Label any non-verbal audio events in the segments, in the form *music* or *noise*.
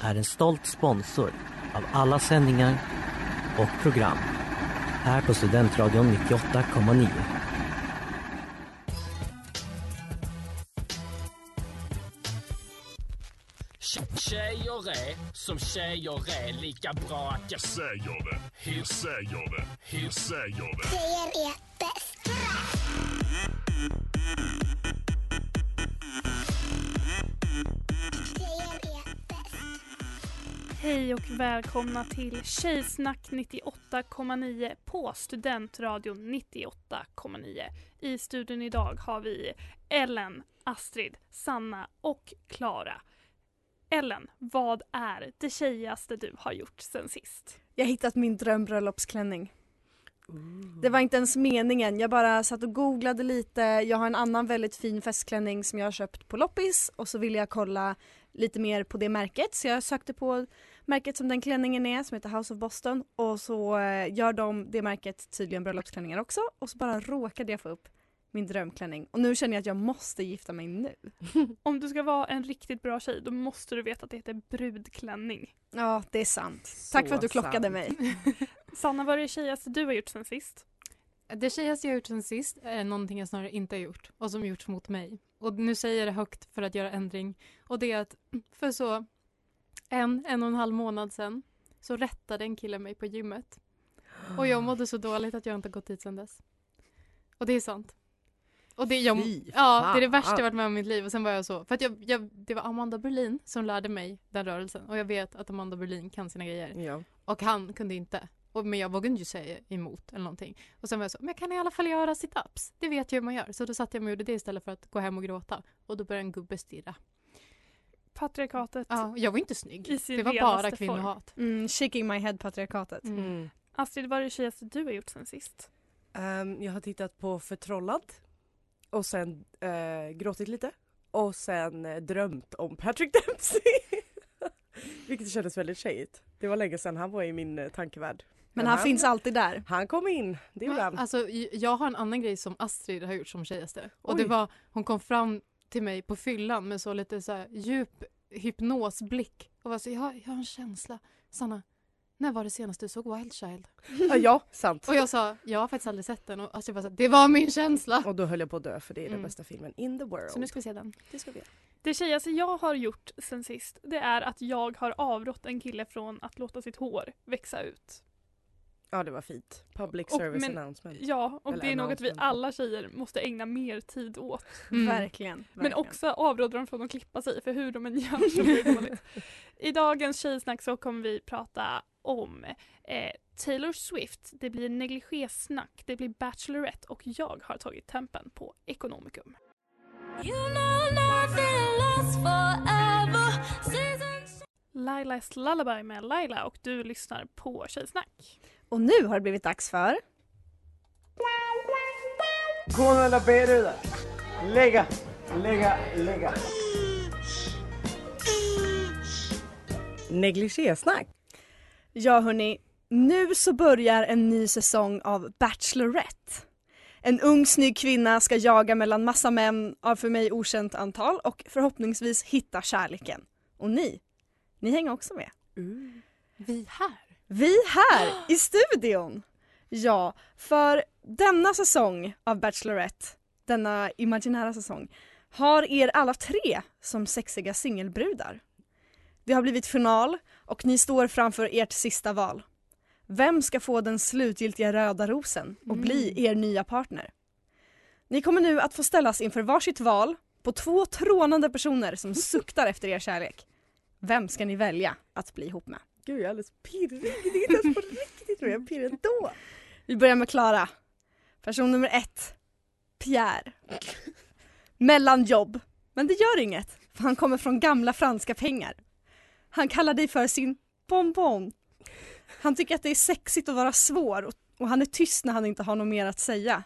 är en stolt sponsor av alla sändningar och program här på Studentradion 98,9. Tjejer är som tjejer är lika bra att jag säger det. Hur säger det? Hur säger det? Tjejer är Hej och välkomna till Tjejsnack 98,9 på Studentradion 98,9. I studion idag har vi Ellen, Astrid, Sanna och Klara. Ellen, vad är det tjejigaste du har gjort sen sist? Jag har hittat min drömbröllopsklänning. Det var inte ens meningen, jag bara satt och googlade lite. Jag har en annan väldigt fin festklänning som jag har köpt på loppis och så ville jag kolla lite mer på det märket så jag sökte på märket som den klänningen är som heter House of Boston och så eh, gör de det märket tydligen bröllopsklänningar också och så bara råkade jag få upp min drömklänning och nu känner jag att jag måste gifta mig nu. *laughs* Om du ska vara en riktigt bra tjej då måste du veta att det heter brudklänning. Ja, det är sant. Tack för att du klockade sant. mig. *laughs* Sanna, vad är det tjejigaste du har gjort sen sist? Det tjejigaste jag har gjort sen sist är någonting jag snarare inte har gjort och som gjorts mot mig. Och nu säger jag det högt för att göra ändring. Och det är att *clears throat* för så en, en och en halv månad sedan så rättade en kille mig på gymmet. Och jag mådde så dåligt att jag inte gått dit sedan dess. Och det är sant. Och det, jag, ja, det är det värsta jag varit med om i mitt liv. Och sen var jag så, för att jag, jag, det var Amanda Berlin som lärde mig den rörelsen. Och jag vet att Amanda Berlin kan sina grejer. Ja. Och han kunde inte. Och, men jag vågade inte säga emot eller någonting. Och sen var jag så, men jag kan i alla fall göra sit-ups. Det vet jag hur man gör. Så då satt jag mig och gjorde det istället för att gå hem och gråta. Och då började en gubbe stirra. Patriarkatet Ja, jag var inte snygg. Det var bara kvinnohat. Mm, shaking my head patriarkatet. Mm. Astrid, vad är det tjejigaste du har gjort sen sist? Ehm, jag har tittat på Förtrollad och sen eh, gråtit lite och sen eh, drömt om Patrick Dempsey. *laughs* Vilket kändes väldigt tjejigt. Det var länge sedan han var i min eh, tankevärld. Men han finns alltid där. Han kom in, det gjorde han. Men, alltså, jag har en annan grej som Astrid har gjort som tjejigaste. Och det var, hon kom fram till mig på fyllan med så lite så här djup hypnosblick och var så, jag, jag har en känsla. Sanna, när var det senast du såg Wild Child? Ja, ja, sant. Och jag sa, jag har faktiskt aldrig sett den och Astrid bara så, det var min känsla. Och då höll jag på att dö för det är den Mm. bästa filmen in the world. Så nu ska vi se den. det ska vi göra. Det tjejigaste jag har gjort sen sist det är att jag har avrått en kille från att låta sitt hår växa ut. Ja det var fint. Public Och- service men- announcement. Ja, och Eller det är något vi alla tjejer måste ägna mer tid åt. Mm. Verkligen. Men verkligen. också avråder dem från att klippa sig för hur de än gör så blir det dåligt. *laughs* I dagens tjejsnack så kommer vi prata om eh, Taylor Swift, det blir negligésnack, det blir Bachelorette och jag har tagit tempen på Ekonomikum. Lailas Lullaby med Laila och du lyssnar på Tjejsnack. Och nu har det blivit dags för Con la peruda. Lägga, lägga, lägga. Negligésnack. Ja hörni, nu så börjar en ny säsong av Bachelorette. En ung snygg kvinna ska jaga mellan massa män av för mig okänt antal och förhoppningsvis hitta kärleken. Och ni, ni hänger också med. Vi här. Vi här i studion! Ja, för denna säsong av Bachelorette, denna imaginära säsong, har er alla tre som sexiga singelbrudar. Det har blivit final och ni står framför ert sista val. Vem ska få den slutgiltiga röda rosen och bli er nya partner? Ni kommer nu att få ställas inför varsitt val på två trånande personer som suktar efter er kärlek. Vem ska ni välja att bli ihop med? Gud jag är alldeles pirrig. Det är inte ens på riktigt tror jag. Jag är pirrig ändå. Vi börjar med Klara. Person nummer ett. Pierre. Mellanjobb. Men det gör inget, för han kommer från gamla franska pengar. Han kallar dig för sin bonbon. Han tycker att det är sexigt att vara svår och, och han är tyst när han inte har något mer att säga.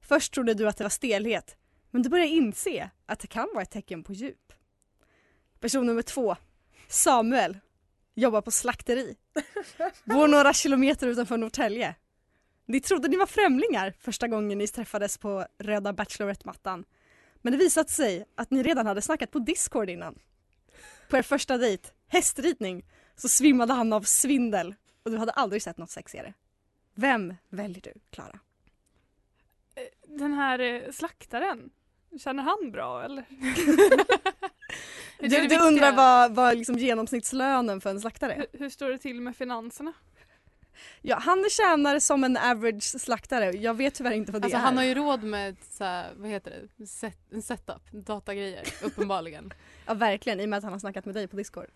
Först trodde du att det var stelhet, men du börjar inse att det kan vara ett tecken på djup. Person nummer två. Samuel. Jobbar på slakteri. Bor några kilometer utanför Norrtälje. Ni trodde ni var främlingar första gången ni träffades på röda Bachelorette-mattan. Men det visade sig att ni redan hade snackat på Discord innan. På er första dejt, hästridning, så svimmade han av svindel och du hade aldrig sett något sexigare. Vem väljer du, Klara? Den här eh, slaktaren, känner han bra eller? *laughs* Du, är du undrar vad, vad liksom genomsnittslönen för en slaktare? Hur, hur står det till med finanserna? Ja, han tjänar som en average slaktare. Jag vet tyvärr inte vad det Alltså är. han har ju råd med så här, vad heter det, Set, en setup, datagrejer *laughs* uppenbarligen. Ja verkligen, i och med att han har snackat med dig på Discord.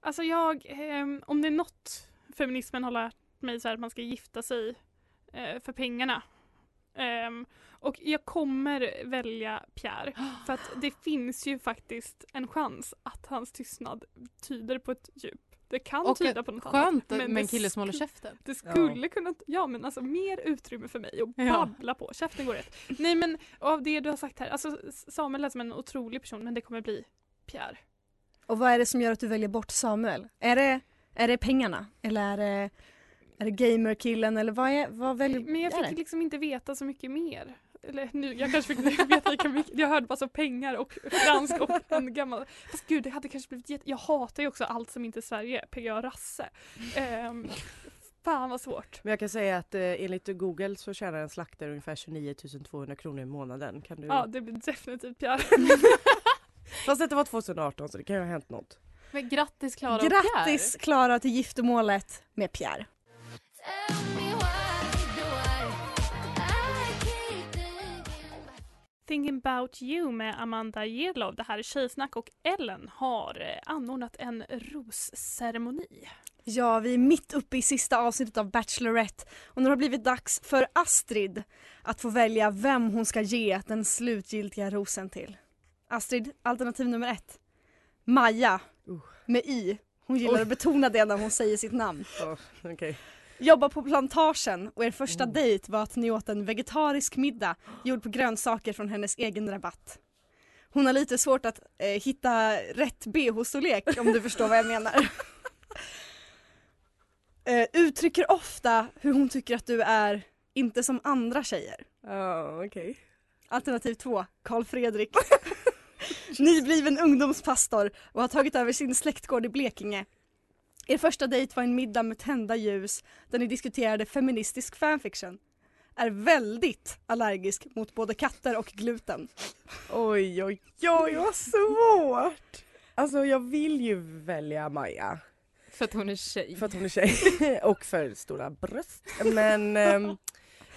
Alltså jag, ehm, om det är något feminismen har lärt mig så här att man ska gifta sig eh, för pengarna. Ehm, och jag kommer välja Pierre *gasps* för att det finns ju faktiskt en chans att hans tystnad tyder på ett djup. Det kan Och tyda på något skönt annat. med en det kille som håller käften. Det skulle kunna, ja men alltså mer utrymme för mig att Ja. babbla på. Käften går rätt. Nej men av det du har sagt här, alltså Samuel är som en otrolig person men det kommer bli Pierre. Och vad är det som gör att du väljer bort Samuel? Är det, är det pengarna? Eller är det, är det gamerkillen? Eller vad, är, vad väljer Men jag fick liksom inte veta så mycket mer. Eller nu, jag kanske fick veta lika mycket. Jag hörde bara så pengar och fransk och en gammal. Fast gud det hade kanske blivit jätte... Jag hatar ju också allt som inte är Sverige. PGA Rasse. Um, fan vad svårt. Men jag kan säga att eh, enligt Google så tjänar en slaktare ungefär 29 200 kronor i månaden. Kan du... Ja det blir definitivt Pierre. *laughs* Fast detta var 2018 så det kan ju ha hänt något. Men grattis Klara och Grattis Klara till giftermålet med Pierre. Thinking about you med Amanda Gedlov. Det här är Tjejsnack och Ellen har eh, anordnat en rosceremoni. Ja, vi är mitt uppe i sista avsnittet av Bachelorette och nu har det blivit dags för Astrid att få välja vem hon ska ge den slutgiltiga rosen till. Astrid, alternativ nummer ett. Maja, med Y. Hon gillar Oj. att betona det när hon säger sitt namn. Oh, Okej. Jobbar på plantagen och er första dejt var att ni åt en vegetarisk middag gjord på grönsaker från hennes egen rabatt. Hon har lite svårt att eh, hitta rätt bh-storlek om du förstår vad jag menar. *laughs* eh, uttrycker ofta hur hon tycker att du är inte som andra tjejer. Ja, okej. Alternativ två, Karl Fredrik. *laughs* Nybliven ungdomspastor och har tagit över sin släktgård i Blekinge. Er första dejt var en middag med tända ljus där ni diskuterade feministisk fanfiction. Är väldigt allergisk mot både katter och gluten. Oj, oj, oj vad svårt! Alltså jag vill ju välja Maja. För att hon är tjej. För att hon är tjej *laughs* och för stora bröst. Men ehm,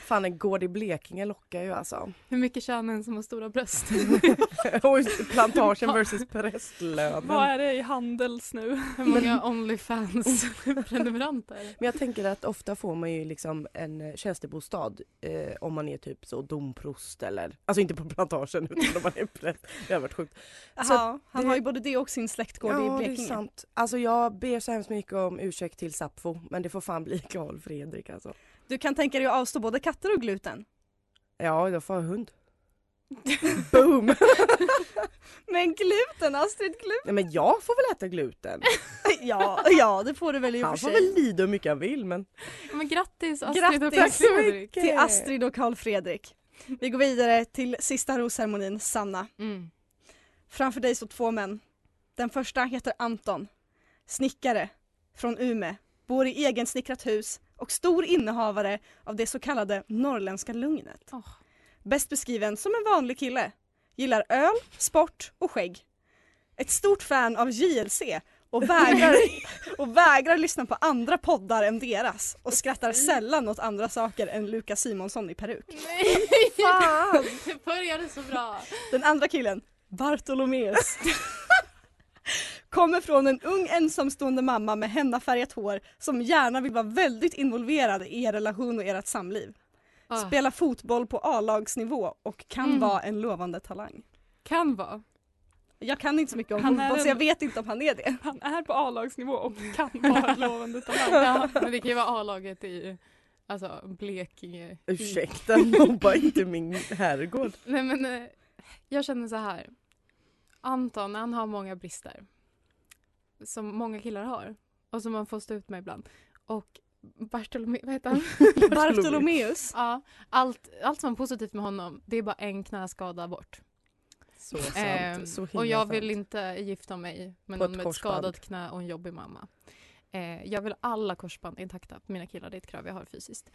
fan en gård i Blekinge lockar ju alltså. Hur mycket tjänar en som har stora bröst? *laughs* plantagen *laughs* versus prästlönen. Vad är det i Handels nu? Hur många Onlyfans-prenumeranter? *laughs* Men jag tänker att ofta får man ju liksom en eh, tjänstebostad eh, om man är typ så domprost eller, alltså inte på plantagen utan om man är präst. Det har varit sjukt. Så Jaha, han det- har ju både det och sin släktgård i Ja det är Blekinge. sant. Alltså jag ber så hemskt mycket om ursäkt till Sappho men det får fan bli Karl Fredrik alltså. Du kan tänka dig att avstå både katter och gluten. Ja, jag får ha hund. *laughs* Boom! *laughs* Men gluten, Astrid gluten! Nej men jag får väl äta gluten. *laughs* ja, ja det får du väl i och Han för får sig. väl lida hur mycket han vill men. Men grattis Astrid och Grattis Karl Fredrik. till Astrid och Karl Fredrik. Vi går vidare till sista rosceremonin, Sanna. Mm. Framför dig står två män. Den första heter Anton. Snickare från Ume. Bor i egensnickrat hus och stor innehavare av det så kallade norrländska lugnet. Åh. Bäst beskriven som en vanlig kille. Gillar öl, sport och skägg. Ett stort fan av JLC och vägrar, *laughs* och vägrar lyssna på andra poddar än deras och skrattar sällan åt andra saker än Lukas Simonsson i peruk. Nej! *laughs* Fan! Det började så bra. Den andra killen, Bartolomeus. *laughs* Kommer från en ung ensamstående mamma med hennafärgat hår som gärna vill vara väldigt involverad i er relation och ert samliv. Ah. Spelar fotboll på A-lagsnivå och kan Mm. vara en lovande talang. Kan vara. Jag kan inte så mycket om Han fotboll så en- jag vet inte om han är det. Han är på A-lagsnivå och kan vara ett lovande talang. *laughs* Ja, men det kan ju vara A-laget i alltså, Blekinge. Ursäkta, mobba inte min herrgård. Nej men eh, jag känner så här. Anton han har många brister. Som många killar har. Och som man får stå ut med ibland. Och Bartolome, vad heter han? *laughs* Bartolomeus. ja, allt, allt som är positivt med honom det är bara en knäskada bort. Så sant. Ehm, så himla och jag sant. vill inte gifta mig med På någon med ett skadat knä och en jobbig mamma. Eh, jag vill alla korsband intakta på mina killar, det är ett krav jag har fysiskt.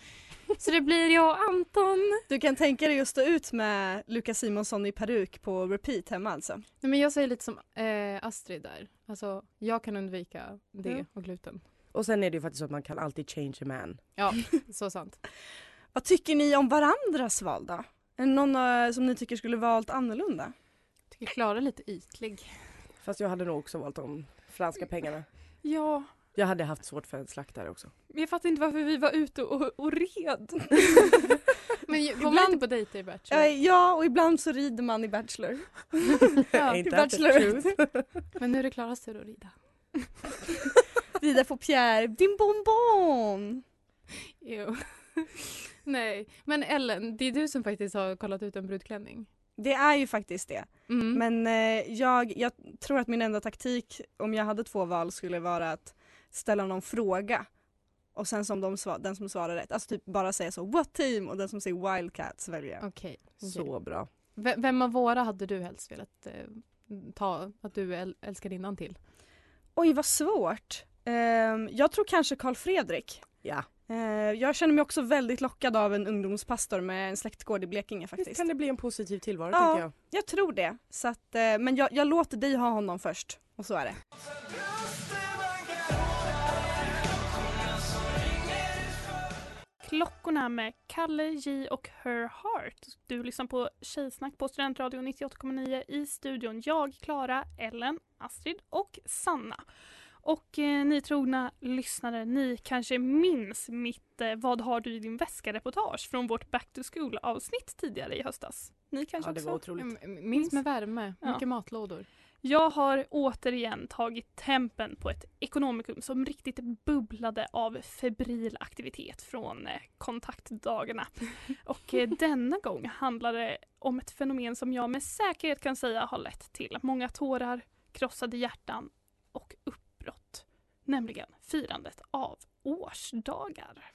Så det blir jag och Anton. Du kan tänka dig att stå ut med Lukas Simonsson i peruk på repeat hemma alltså? Nej, men jag säger lite som eh, Astrid där. Alltså, jag kan undvika det Ja. och gluten. Och sen är det ju faktiskt så att man kan alltid change a man. Ja, *laughs* så sant. Vad tycker ni om varandras val då? Är det någon eh, som ni tycker skulle valt annorlunda? Jag tycker Klara är lite ytlig. Fast jag hade nog också valt de franska pengarna. Ja, Jag hade haft svårt för en slaktare också. men jag fattar inte varför vi var ute och, och red. *laughs* Men var man Ibland- inte på dejter i Bachelor? Eh, Ja, och ibland så rider man i Bachelor. *laughs* Ja, i truth? *laughs* Men nu är det Klaras tur att rida. Rida på Pierre, din bonbon! Jo. Nej, men Ellen, det är du som faktiskt har kollat ut en brudklänning. Det är ju faktiskt det. Mm. Men eh, jag, jag tror att min enda taktik om jag hade två val skulle vara att ställa någon fråga och sen som de svar, den som svarar rätt, alltså typ bara säga så what team och den som säger wildcats väljer jag. Okej. Så bra. V- Vem av våra hade du helst velat eh, ta att du äl- älskar innan till? Oj vad svårt. Ehm, jag tror kanske Karl Fredrik. Ja. Eh, jag känner mig också väldigt lockad av en ungdomspastor med en släktgård i Blekinge Visst faktiskt. kan det bli en positiv tillvaro Ja. tänker jag. Jag tror det. Så att, eh, men jag, jag låter dig ha honom först och så är det. Klockorna med Kalle J och Her Heart. Du lyssnar på Tjejsnack på Studentradion 98,9 i studion. Jag, Klara, Ellen, Astrid och Sanna. Och eh, ni trogna lyssnare, ni kanske minns mitt eh, Vad har du i din väska-reportage från vårt Back to School-avsnitt tidigare i höstas. Ni kanske Ja det också? var otroligt. Minns med värme, Ja. mycket matlådor. Jag har återigen tagit tempen på ett ekonomikum som riktigt bubblade av febril aktivitet från eh, kontaktdagarna. *laughs* Och eh, denna gång handlar det om ett fenomen som jag med säkerhet kan säga har lett till många tårar, krossade hjärtan och uppbrott. Nämligen firandet av årsdagar.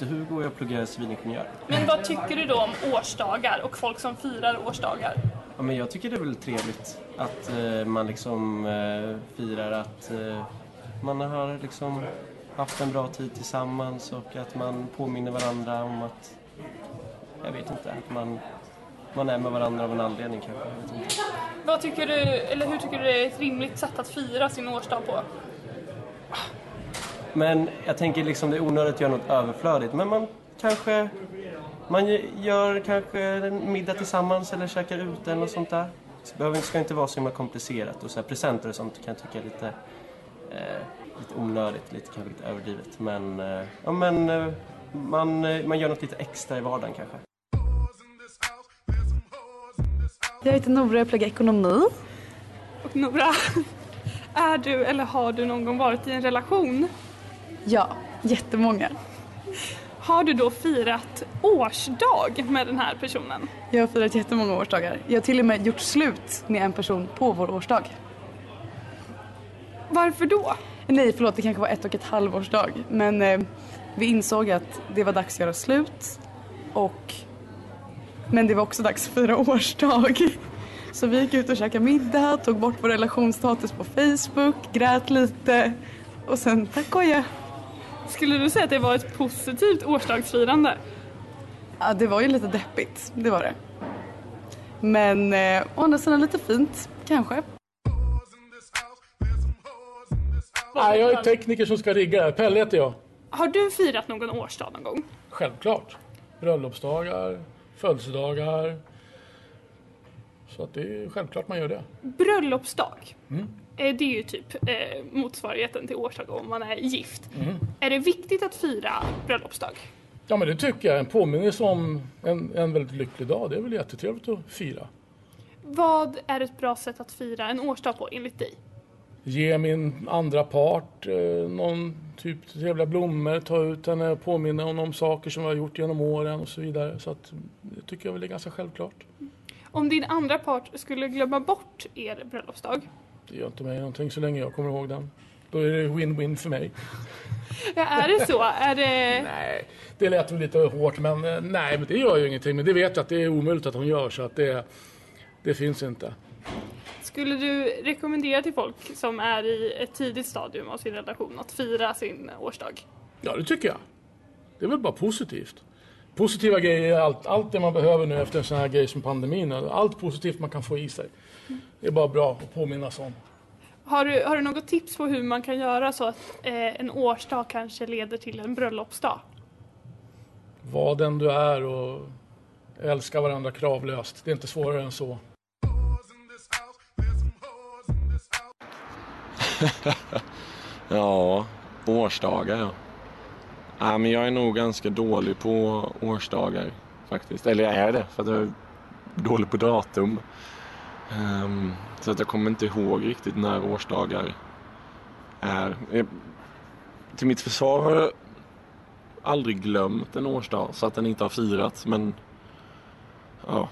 Hugo och jag pluggar civilingenjör. Men vad tycker du då om årsdagar och folk som firar årsdagar? Ja, men jag tycker det är väl trevligt att eh, man liksom eh, firar att eh, man har liksom haft en bra tid tillsammans och att man påminner varandra om att, jag vet inte, att man, man är med varandra av en anledning kanske. Vad tycker du, eller hur tycker du det är ett rimligt sätt att fira sin årsdag på? Men jag tänker liksom det är onödigt att göra något överflödigt. Men man kanske man gör kanske en middag tillsammans eller käkar ute eller något sånt där. Det behöver, ska inte vara så himla komplicerat. Och så här, presenter och sånt kan jag tycka är lite, eh, lite onödigt, lite, kanske lite överdrivet. Men, eh, ja, men eh, man, eh, man gör något lite extra i vardagen kanske. Jag heter Nora och pluggar ekonomi. Och Nora, *laughs* är du eller har du någon gång varit i en relation? Ja, jättemånga. Har du då firat årsdag med den här personen? Jag har firat jättemånga årsdagar. Jag har till och med gjort slut med en person på vår årsdag. Varför då? Nej, förlåt, det kanske var ett och ett halvårsdag. Men eh, vi insåg att det var dags att göra slut. Och... Men det var också dags att fira årsdag. Så vi gick ut och käkade middag, tog bort vår relationsstatus på Facebook, grät lite och sen tack och adjö. Skulle du säga att det var ett positivt årsdagsfirande? Ja, det var ju lite deppigt, det var det. Men eh, å andra sidan lite fint, kanske. Nej, jag är tekniker som ska rigga här. Pelle heter jag. Har du firat någon årsdag någon gång? Självklart. Bröllopsdagar, födelsedagar. Så att det är självklart man gör det. Bröllopsdag, Mm. Eh, det är ju typ eh, motsvarigheten till årsdag om man är gift. Mm. Är det viktigt att fira bröllopsdag? Ja men det tycker jag. En påminnelse om en, en väldigt lycklig dag. Det är väl jättetrevligt att fira. Vad är ett bra sätt att fira en årsdag på enligt dig? Ge min andra part eh, någon typ trevliga blommor, ta ut henne, påminna honom om saker som vi har gjort genom åren och så vidare. Så att det tycker jag väl är ganska självklart. Om din andra part skulle glömma bort er bröllopsdag, Det gör inte mig någonting så länge jag kommer ihåg den. Då är det win-win för mig. ja, är det så? Är det... Nej, det lät väl lite hårt men eh, nej, men det gör ju ingenting. Men det vet jag att det är omöjligt att hon gör så att det, det finns inte. Skulle du rekommendera till folk som är i ett tidigt stadium av sin relation att fira sin årsdag? Ja, det tycker jag. Det är väl bara positivt. Positiva grejer är allt, allt det man behöver nu efter en sån här grej som pandemin. Allt positivt man kan få i sig. Det är bara bra att påminnas om. Har du, har du något tips på hur man kan göra så att eh, en årsdag kanske leder till en bröllopsdag? Var den du är och älska varandra kravlöst. Det är inte svårare än så. *laughs* ja, årsdagar ja ja. men jag är nog ganska dålig på årsdagar faktiskt. Eller jag är det för att jag är dålig på datum. Um, så att jag kommer inte ihåg riktigt när årsdagar är. Eh, till mitt försvar har jag aldrig glömt en årsdag så att den inte har firats men ja,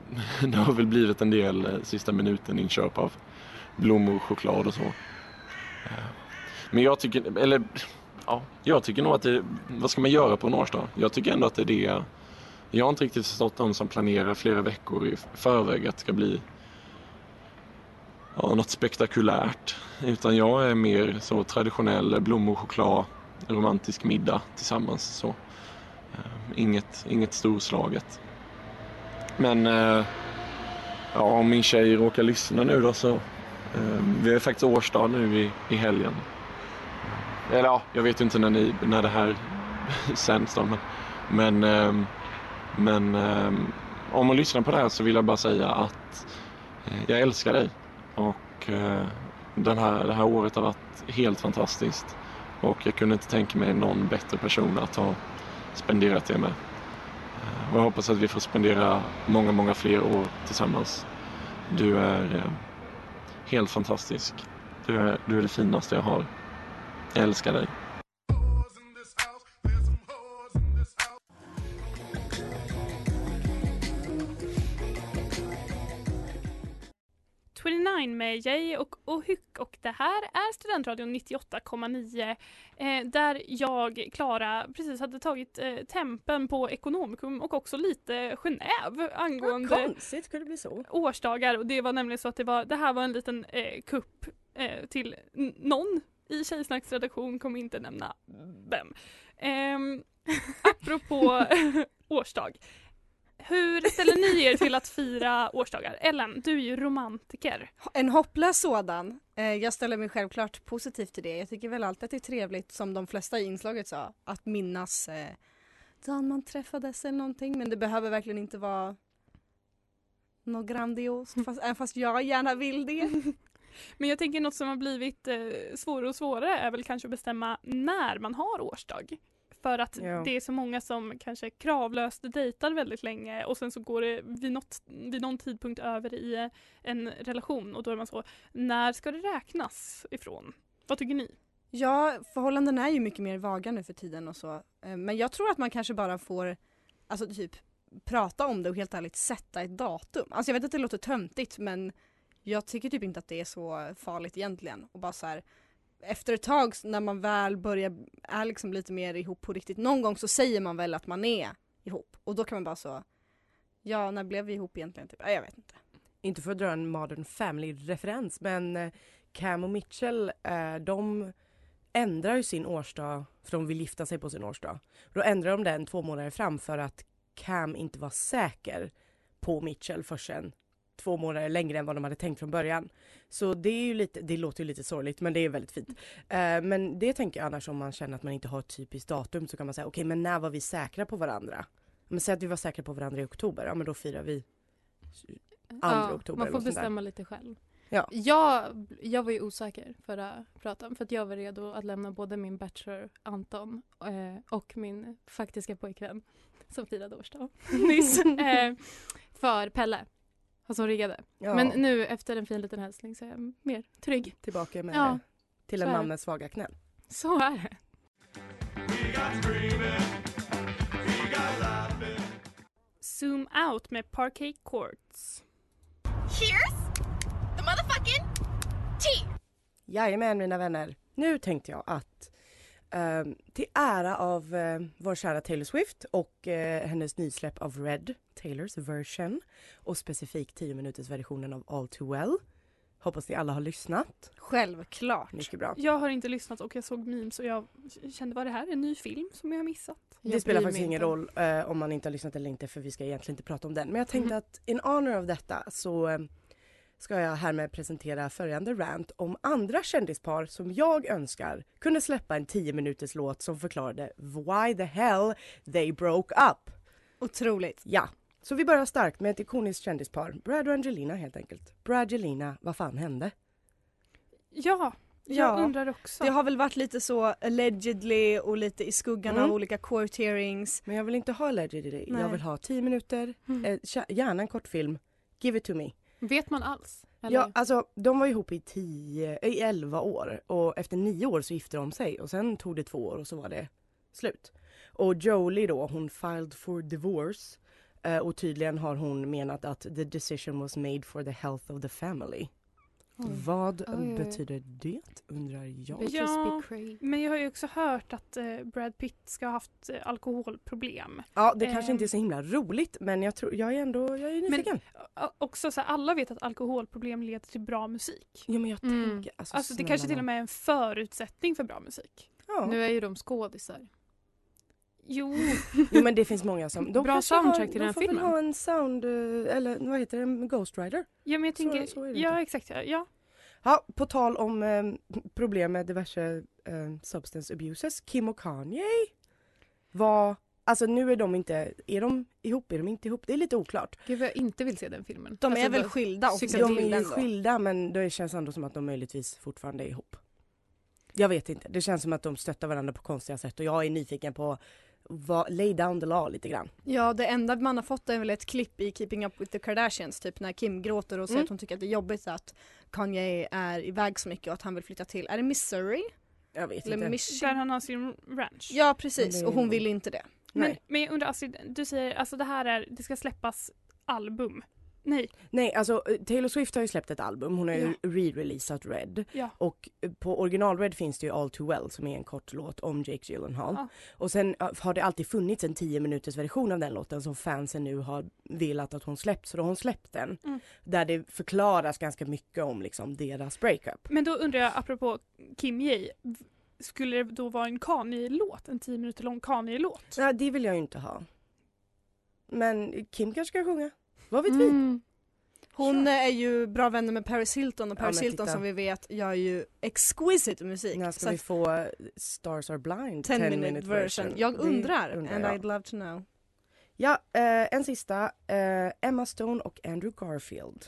*laughs* det har väl blivit en del eh, sista minuten inköp av blommor, choklad och så. Ehm, men jag tycker, eller ja, jag tycker nog att det, vad ska man göra på en årsdag? Jag tycker ändå att det är det, jag har inte riktigt förstått de som planerar flera veckor i förväg att det ska bli ja, något spektakulärt. Utan jag är mer så traditionell blommor, choklad, romantisk middag tillsammans. Så. Eh, inget, inget storslaget. Men eh, ja, om min tjej råkar lyssna nu då så eh, vi har faktiskt årsdag nu i, i helgen. Eller ja, jag vet ju inte när, ni, när det här *laughs* sänds då men, men, ehm, men ehm, om hon lyssnar på det här så vill jag bara säga att eh, jag älskar dig och eh, den här, det här året har varit helt fantastiskt och jag kunde inte tänka mig någon bättre person att ha spenderat det med. Eh, och jag hoppas att vi får spendera många, många fler år tillsammans. Du är helt fantastisk. Du är, du är det finaste jag har. Jag älskar dig. med Jay och Ohyck och det här är Studentradion 98,9 eh, där jag, Klara, precis hade tagit eh, tempen på Ekonomikum och också lite Genève angående Vad konstigt, kunde det bli så? årsdagar och det var nämligen så att det, var, det här var en liten eh, kupp eh, till någon i Tjejsnacks redaktion, kommer inte nämna vem. Ehm, *laughs* apropå årsdag. Hur ställer ni er till att fira årsdagar? Ellen, du är ju romantiker. En hopplös sådan. Eh, Jag ställer mig självklart positivt till det. Jag tycker väl alltid att det är trevligt, som de flesta i inslaget sa, att minnas eh, dagen man träffades eller någonting. Men det behöver verkligen inte vara något grandiost, *laughs* fast, även fast jag gärna vill det. Men jag tänker något som har blivit eh, svårare och svårare är väl kanske att bestämma när man har årsdag. För att Ja. det är så många som kanske kravlöst dejtar väldigt länge och sen så går det vid, något, vid någon tidpunkt över i eh, en relation och då är man så, när ska det räknas ifrån? Vad tycker ni? Ja, förhållanden är ju mycket mer vaga nu för tiden och så. Eh, Men jag tror att man kanske bara får, alltså typ prata om det och helt ärligt sätta ett datum. Alltså jag vet att det låter töntigt men jag tycker typ inte att det är så farligt egentligen. Och bara så här, efter ett tag när man väl börjar, är liksom lite mer ihop på riktigt, någon gång så säger man väl att man är ihop. Och då kan man bara så, ja när blev vi ihop egentligen? Typ? Jag vet inte. Inte för att dra en Modern Family-referens men eh, Cam och Mitchell eh, de ändrar ju sin årsdag för de vill gifta sig på sin årsdag. Då ändrar de den två månader fram för att Cam inte var säker på Mitchell förrän två månader längre än vad de hade tänkt från början. Så det är ju lite, det låter ju lite sorgligt men det är väldigt fint. Eh, men det tänker jag annars om man känner att man inte har ett typiskt datum så kan man säga okej men när var vi säkra på varandra? Men säg att vi var säkra på varandra i oktober, ja men då firar vi 2 Ja, oktober. man får bestämma lite själv. Ja. Jag, jag var ju osäker förra pratan för att jag var redo att lämna både min bachelor Anton eh, och min faktiska pojkvän som firade årsdag *laughs* nyss *laughs* eh, för Pelle. Han som riggade. Ja. Men nu efter en fin liten hälsning så är jag mer trygg. Tillbaka med Ja, till så en man med svaga knän. Så är det. Zoom out med Parquet Courts. Here's the motherfucking tea. Jajamän mina vänner. Nu tänkte jag att eh, till ära av eh, vår kära Taylor Swift och eh, hennes nysläpp av Red, Taylors version och specifikt 10 minuters versionen av All Too Well. Hoppas ni alla har lyssnat. Självklart. Mycket bra. Jag har inte lyssnat och jag såg memes och jag kände var det här en ny film som jag har missat? Det spelar faktiskt ingen roll eh, om man inte har lyssnat eller inte för vi ska egentligen inte prata om den. Men jag tänkte att in honor av detta så eh, ska jag härmed presentera följande rant om andra kändispar som jag önskar kunde släppa en 10 minuters låt som förklarade why the hell they broke up. Otroligt. Ja, så vi börjar starkt med ett ikoniskt kändispar. Brad och Angelina helt enkelt. Bradgelina, vad fan hände? Ja, jag Ja, undrar också. Det har väl varit lite så allegedly och lite i skuggan Mm. av olika court hearings. Men jag vill inte ha allegedly. Nej. Mm. Jag vill ha 10 minuter, eh, tja- gärna en kortfilm. Give it to me. Vet man alls? Eller? Ja, alltså de var ihop i 10, i 11 år och efter 9 år så gifte de sig och sen tog det två år och så var det slut. Och Jolie då, hon filed for divorce eh, och tydligen har hon menat att the decision was made for the health of the family. Oj. Vad Oj, betyder det undrar jag? Ja, men jag har ju också hört att eh, Brad Pitt ska ha haft eh, alkoholproblem. Ja, det kanske Ehm, inte är så himla roligt men jag tror, jag är ändå, jag är nyfiken. Men också så här, alla vet att alkoholproblem leder till bra musik. Ja men jag Mm. tänker, alltså, Alltså det kanske till och med är en förutsättning för bra musik. Ja. Nu är ju de skådisar. Jo. Jo men det finns många som, de Bra soundtrack till de den här får väl filmen. ha en sound, eh, eller vad heter det, en Ghost Rider. Ja men jag Så- tänker, så det ja exakt ja. ja. På tal om eh, problem med diverse eh, substance abuses, Kim och Kanye var, alltså nu är de inte, är de ihop, är de inte ihop? Det är lite oklart. Gud jag inte vill se den filmen. De Alltså, är väl skilda Cykel De är ju skilda men det känns ändå som att de möjligtvis fortfarande är ihop. Jag vet inte, det känns som att de stöttar varandra på konstiga sätt och jag är nyfiken på vad, lay down the law lite grann. Ja det enda man har fått är väl ett klipp i Keeping Up With The Kardashians typ när Kim gråter och säger Mm. att hon tycker att det är jobbigt att Kanye är iväg så mycket och att han vill flytta till, är det Missouri? Jag vet Eller inte. Michigan? Där han har sin ranch. Ja precis och hon vill inte det. Men, Nej. men jag undrar Astrid, du säger alltså det här är, det ska släppas album. Nej. Nej, alltså eh, Taylor Swift har ju släppt ett album, hon har ju re-releasat Red. Ja. Och eh, på original Red finns det ju All Too Well som är en kort låt om Jake Gyllenhaal. Ja. Och sen eh, har det alltid funnits en 10 minuters version av den låten som fansen nu har velat att hon släppt, så då har hon släppt den. Mm. Där det förklaras ganska mycket om liksom deras breakup. Men då undrar jag apropå Kim J. Skulle det då vara en Kanye-låt? En tio minuter lång Kanye-låt? Nej, det vill jag ju inte ha. Men Kim kanske ska sjunga. Vad vet vi? Mm. Hon är ju bra vänner med Paris Hilton och Ja, Paris men Hilton titta. som vi vet gör ju exquisite musik. När ska Så vi få Stars Are Blind 10 minute version. Jag Det undrar, undrar and jag. I'd love to know. Ja, eh, en sista. Eh, Emma Stone och Andrew Garfield.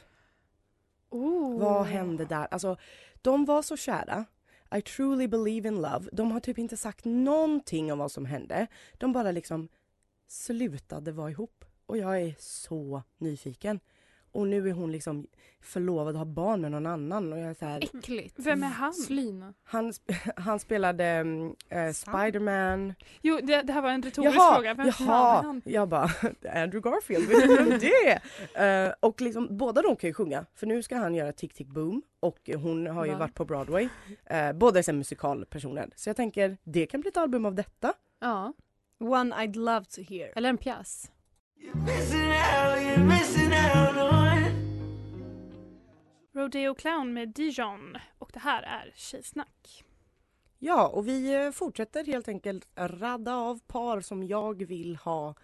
Oh. Vad hände där? Alltså, de var så kära. I truly believe in love. De har typ inte sagt någonting om vad som hände. De bara liksom slutade vara ihop. Och jag är så nyfiken. Och nu är hon liksom förlovad och har barn med någon annan och jag är så här, Äckligt. Vem är han? Slina. han, sp- *laughs* han spelade mm, eh, Spiderman. Jo, det, det här var en retorisk Jaha, fråga. Vem jaha. han? Jag bara, *laughs* Andrew Garfield, vet du vem det är? *laughs* Eh, och liksom, båda de kan ju sjunga, för nu ska han göra Tick Tick Boom och hon har ju Va? varit på Broadway. Uh, båda är musikalpersoner. Så jag tänker, det kan bli ett album av detta. Ja. One I'd love to hear. Eller en pjäs. Rodeo Clown med Dijon. Och det här är Tjejsnack. Ja, och vi eh, fortsätter helt enkelt radda av par som jag vill ha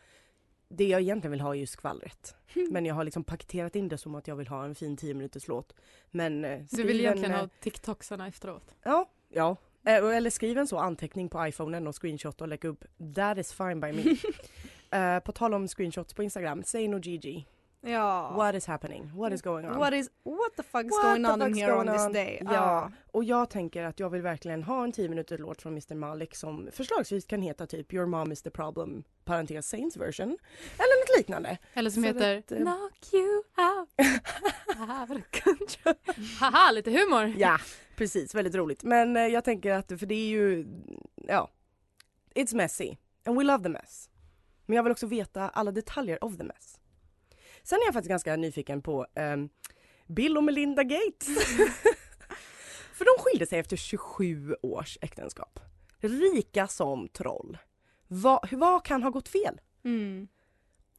det jag egentligen vill ha är ju skvallret. *laughs* Men jag har liksom paketerat in det som att jag vill ha en fin 10 minuters låt. Men eh, Du vill en, egentligen eh, ha TikToksarna efteråt. Ja, ja. Eh, Eller skriv en så anteckning på iPhonen och screenshot och lägg upp. That is fine by me. *laughs* Eh, på tal om screenshots på Instagram, say no Gigi. Ja. What is happening? What is going on? What is, what the fuck's What going on in here on going this on? day? Ja, och jag tänker att jag vill verkligen ha en 10 minuters låt från Mr Malik som förslagsvis kan heta typ Your mom is the problem, parentes Saints version. Eller något liknande. Eller som För heter att, eh, Knock you out. out of control. Haha, lite humor. Ja, precis. Väldigt roligt. Men eh, jag tänker att, för det är ju, ja, it's messy. And we love the mess. Men jag vill också veta alla detaljer of the mess. Sen är jag faktiskt ganska nyfiken på ehm, Bill och Melinda Gates. *laughs* för de skilde sig efter 27 års äktenskap. Rika som troll. Va, vad kan ha gått fel? Mm.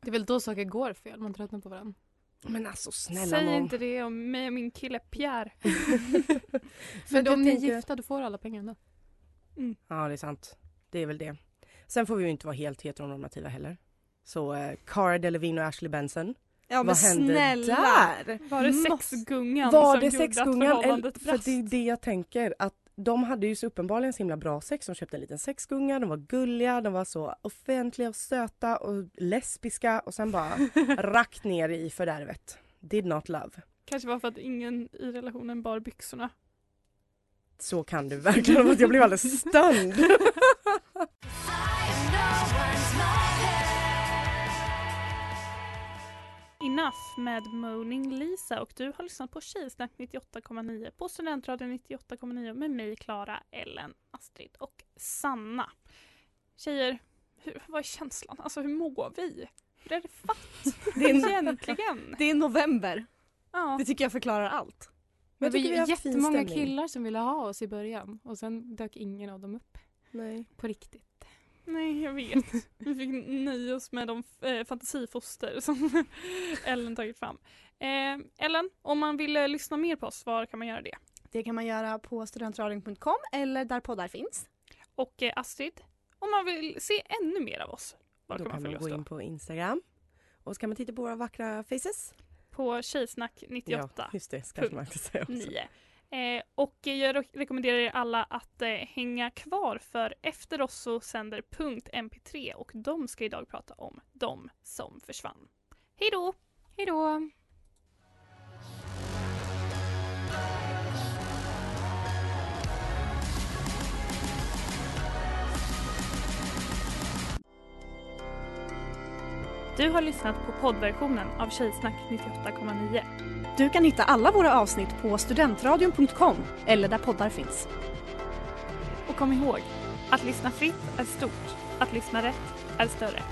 Det är väl då saker går fel, man tröttnar på varandra. Men alltså snälla Säg nån. inte det om mig och min kille Pierre. *laughs* Men om ni är gifta då får du alla pengar ändå. Ja, det är sant. Det är väl det. Sen får vi ju inte vara helt heteronormativa heller. Så eh, Cara Delevingne och Ashley Benson. Ja, men Vad hände snälla. där? Var det sexgungan Var som det gjorde sexgungan? att förhållandet För brast? det är det jag tänker att de hade ju så uppenbarligen så himla bra sex. De köpte en liten sexgunga, de var gulliga, de var så offentliga och söta och lesbiska och sen bara *laughs* rakt ner i fördärvet. Did not love. Kanske var för att ingen i relationen bar byxorna. Så kan du verkligen vara. Jag blev alldeles stund. *laughs* Enough med Moaning Lisa och du har lyssnat på Tjejsnack 98,9 på Studentradion 98,9 med mig Klara, Ellen, Astrid och Sanna. Tjejer, hur, vad är känslan? Alltså hur mår vi? Hur är det fatt? *laughs* Det är, Egentligen? det är november. Ja. Det tycker jag förklarar allt. Men jag tycker vi vi var jättemånga killar som ville ha oss i början och sen dök ingen av dem upp. Nej. På riktigt. Nej, jag vet. Vi fick nöja oss med de eh, fantasifoster som *laughs* Ellen tagit fram. Eh, Ellen, om man vill eh, lyssna mer på oss, var kan man göra det? Det kan man göra på studentradion.com eller där poddar finns. Och eh, Astrid, om man vill se ännu mer av oss, var Då kan man kan man följa gå oss då? in på Instagram. Och så kan man titta på våra vackra faces. På Tjejsnack 98. Ja, just det. Ska man inte säga också. 9. Eh, och jag re- rekommenderar er alla att eh, hänga kvar för efter oss så sänder punkt MP3 och de ska idag prata om de som försvann. Hej då! Hej då! Du har lyssnat på poddversionen av Tjejsnack 98,9. Du kan hitta alla våra avsnitt på studentradion.com eller där poddar finns. Och kom ihåg, att lyssna fritt är stort, att lyssna rätt är större.